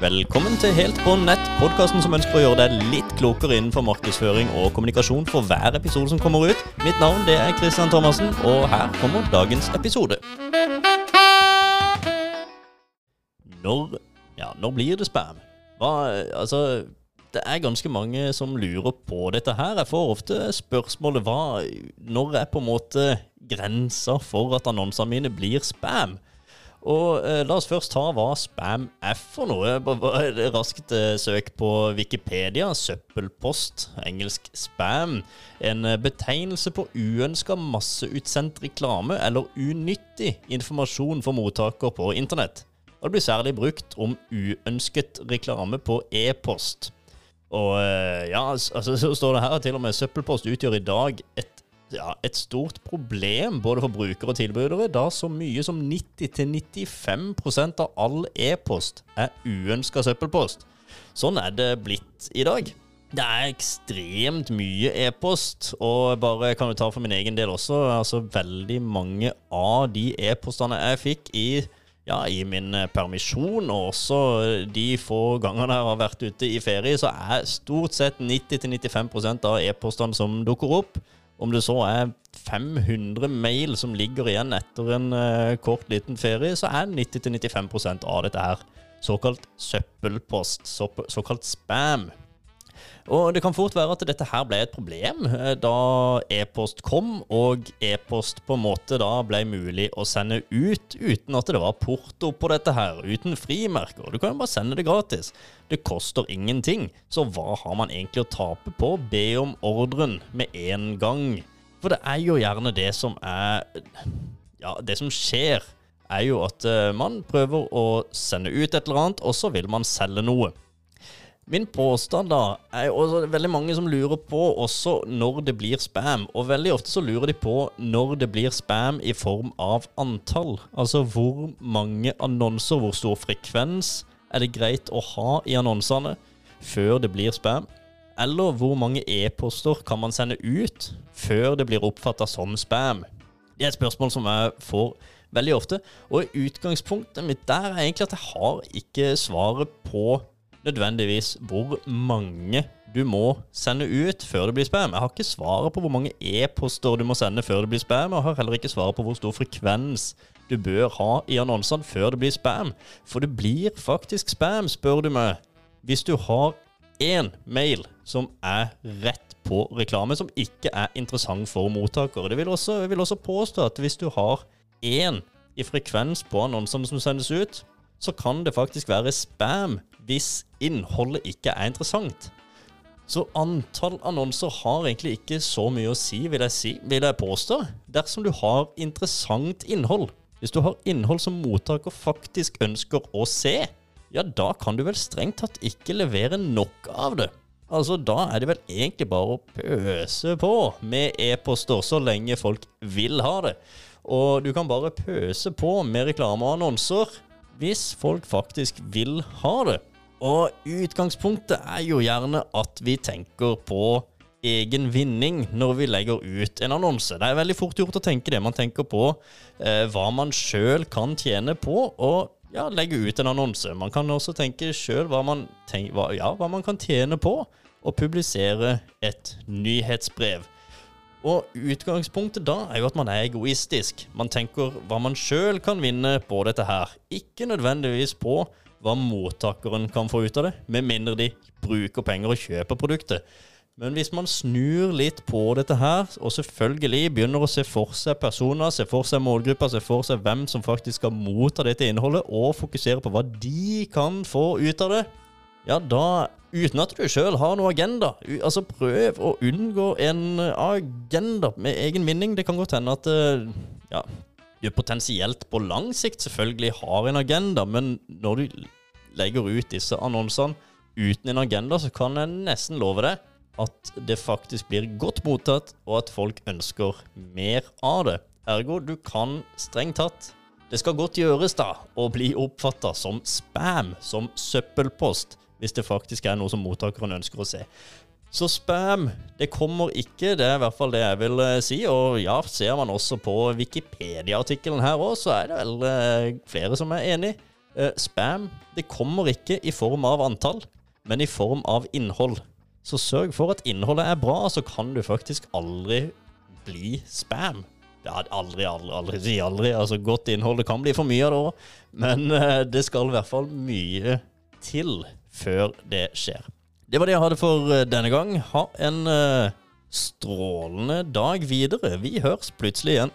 Velkommen til Helt på nett, podkasten som ønsker å gjøre deg litt klokere innenfor markedsføring og kommunikasjon for hver episode som kommer ut. Mitt navn det er Christian Thomassen, og her kommer dagens episode. Når Ja, når blir det spam? Hva Altså, det er ganske mange som lurer på dette her. Jeg får ofte spørsmålet hva Når er på en måte grensa for at annonsene mine blir spam? Og eh, La oss først ta hva spam er for noe. Bare raskt eh, søk på Wikipedia. Søppelpost, engelsk spam. En eh, betegnelse på uønska masseutsendt reklame eller unyttig informasjon for mottaker på internett. Og det blir særlig brukt om uønsket reklame på e-post. Og eh, ja, altså, så står det her at til og med søppelpost utgjør i dag et ja, et stort problem både for brukere og tilbydere, da så mye som 90-95 av all e-post er uønska søppelpost. Sånn er det blitt i dag. Det er ekstremt mye e-post, og bare kan du ta for min egen del også, altså veldig mange av de e-postene jeg fikk i ja, i min permisjon, og også de få gangene jeg har vært ute i ferie, så er stort sett 90-95 av e-postene som dukker opp, om det så er 500 mail som ligger igjen etter en uh, kort, liten ferie, så er 90-95% av dette her såkalt søppelpost, såkalt spam. Og det kan fort være at dette her ble et problem eh, da e-post kom, og e-post på en måte da ble mulig å sende ut uten at det var porto på dette her, uten frimerker. Du kan jo bare sende det gratis. Det koster ingenting, så hva har man egentlig å tape på å be om ordren med en gang? For det er jo gjerne det som er Ja, det som skjer, er jo at uh, man prøver å sende ut et eller annet, og så vil man selge noe. Min påstand da er også veldig mange som lurer på også når det blir spam. Og veldig ofte så lurer de på når det blir spam i form av antall. Altså hvor mange annonser, hvor stor frekvens er det greit å ha i annonsene før det blir spam? Eller hvor mange e-poster kan man sende ut før det blir oppfatta som spam? Det er et spørsmål som jeg får veldig ofte. Og utgangspunktet mitt der er egentlig at jeg har ikke svaret på nødvendigvis hvor mange du må sende ut før det blir spam. Jeg har ikke svaret på hvor mange e-poster du må sende før det blir spam. Og har heller ikke svaret på hvor stor frekvens du bør ha i annonsene før det blir spam. For det blir faktisk spam, spør du meg, hvis du har én mail som er rett på reklame, som ikke er interessant for mottakere. Det vil også, jeg vil også påstå at hvis du har én i frekvens på annonsene som sendes ut, så kan det faktisk være spam hvis innholdet ikke er interessant. Så antall annonser har egentlig ikke så mye å si, vil jeg, si, vil jeg påstå, dersom du har interessant innhold. Hvis du har innhold som mottaker faktisk ønsker å se, ja, da kan du vel strengt tatt ikke levere nok av det. Altså, Da er det vel egentlig bare å pøse på med e-poster så lenge folk vil ha det. Og du kan bare pøse på med reklame og annonser hvis folk faktisk vil ha det. Og utgangspunktet er jo gjerne at vi tenker på egen vinning når vi legger ut en annonse. Det er veldig fort gjort å tenke det. Man tenker på eh, hva man sjøl kan tjene på å ja, legge ut en annonse. Man kan også tenke sjøl hva, hva, ja, hva man kan tjene på å publisere et nyhetsbrev. Og utgangspunktet da er jo at man er egoistisk. Man tenker hva man sjøl kan vinne på dette her, ikke nødvendigvis på hva mottakeren kan få ut av det, med mindre de bruker penger og kjøper produktet. Men hvis man snur litt på dette her, og selvfølgelig begynner å se for seg personer, se for seg målgrupper, se for seg hvem som faktisk skal motta dette innholdet, og fokusere på hva de kan få ut av det, ja, da Uten at du sjøl har noe agenda. Altså, prøv å unngå en agenda med egen vinning. Det kan godt hende at eh, ja, du potensielt på lang sikt selvfølgelig har en agenda, men når du legger ut disse annonsene uten en agenda, så kan jeg nesten love deg at det faktisk blir godt mottatt, og at folk ønsker mer av det. Ergo, du kan strengt tatt Det skal godt gjøres, da, å bli oppfatta som spam, som søppelpost, hvis det faktisk er noe som mottakeren ønsker å se. Så spam, det kommer ikke. Det er i hvert fall det jeg vil uh, si. Og ja, ser man også på Wikipedia-artikkelen her òg, så er det vel uh, flere som er enig. Eh, spam det kommer ikke i form av antall, men i form av innhold. Så sørg for at innholdet er bra, så kan du faktisk aldri bli spam. Det er aldri, aldri, aldri si aldri. Altså, godt innhold det kan bli for mye av det òg, men eh, det skal i hvert fall mye til før det skjer. Det var det jeg hadde for eh, denne gang. Ha en eh, strålende dag videre. Vi høres plutselig igjen.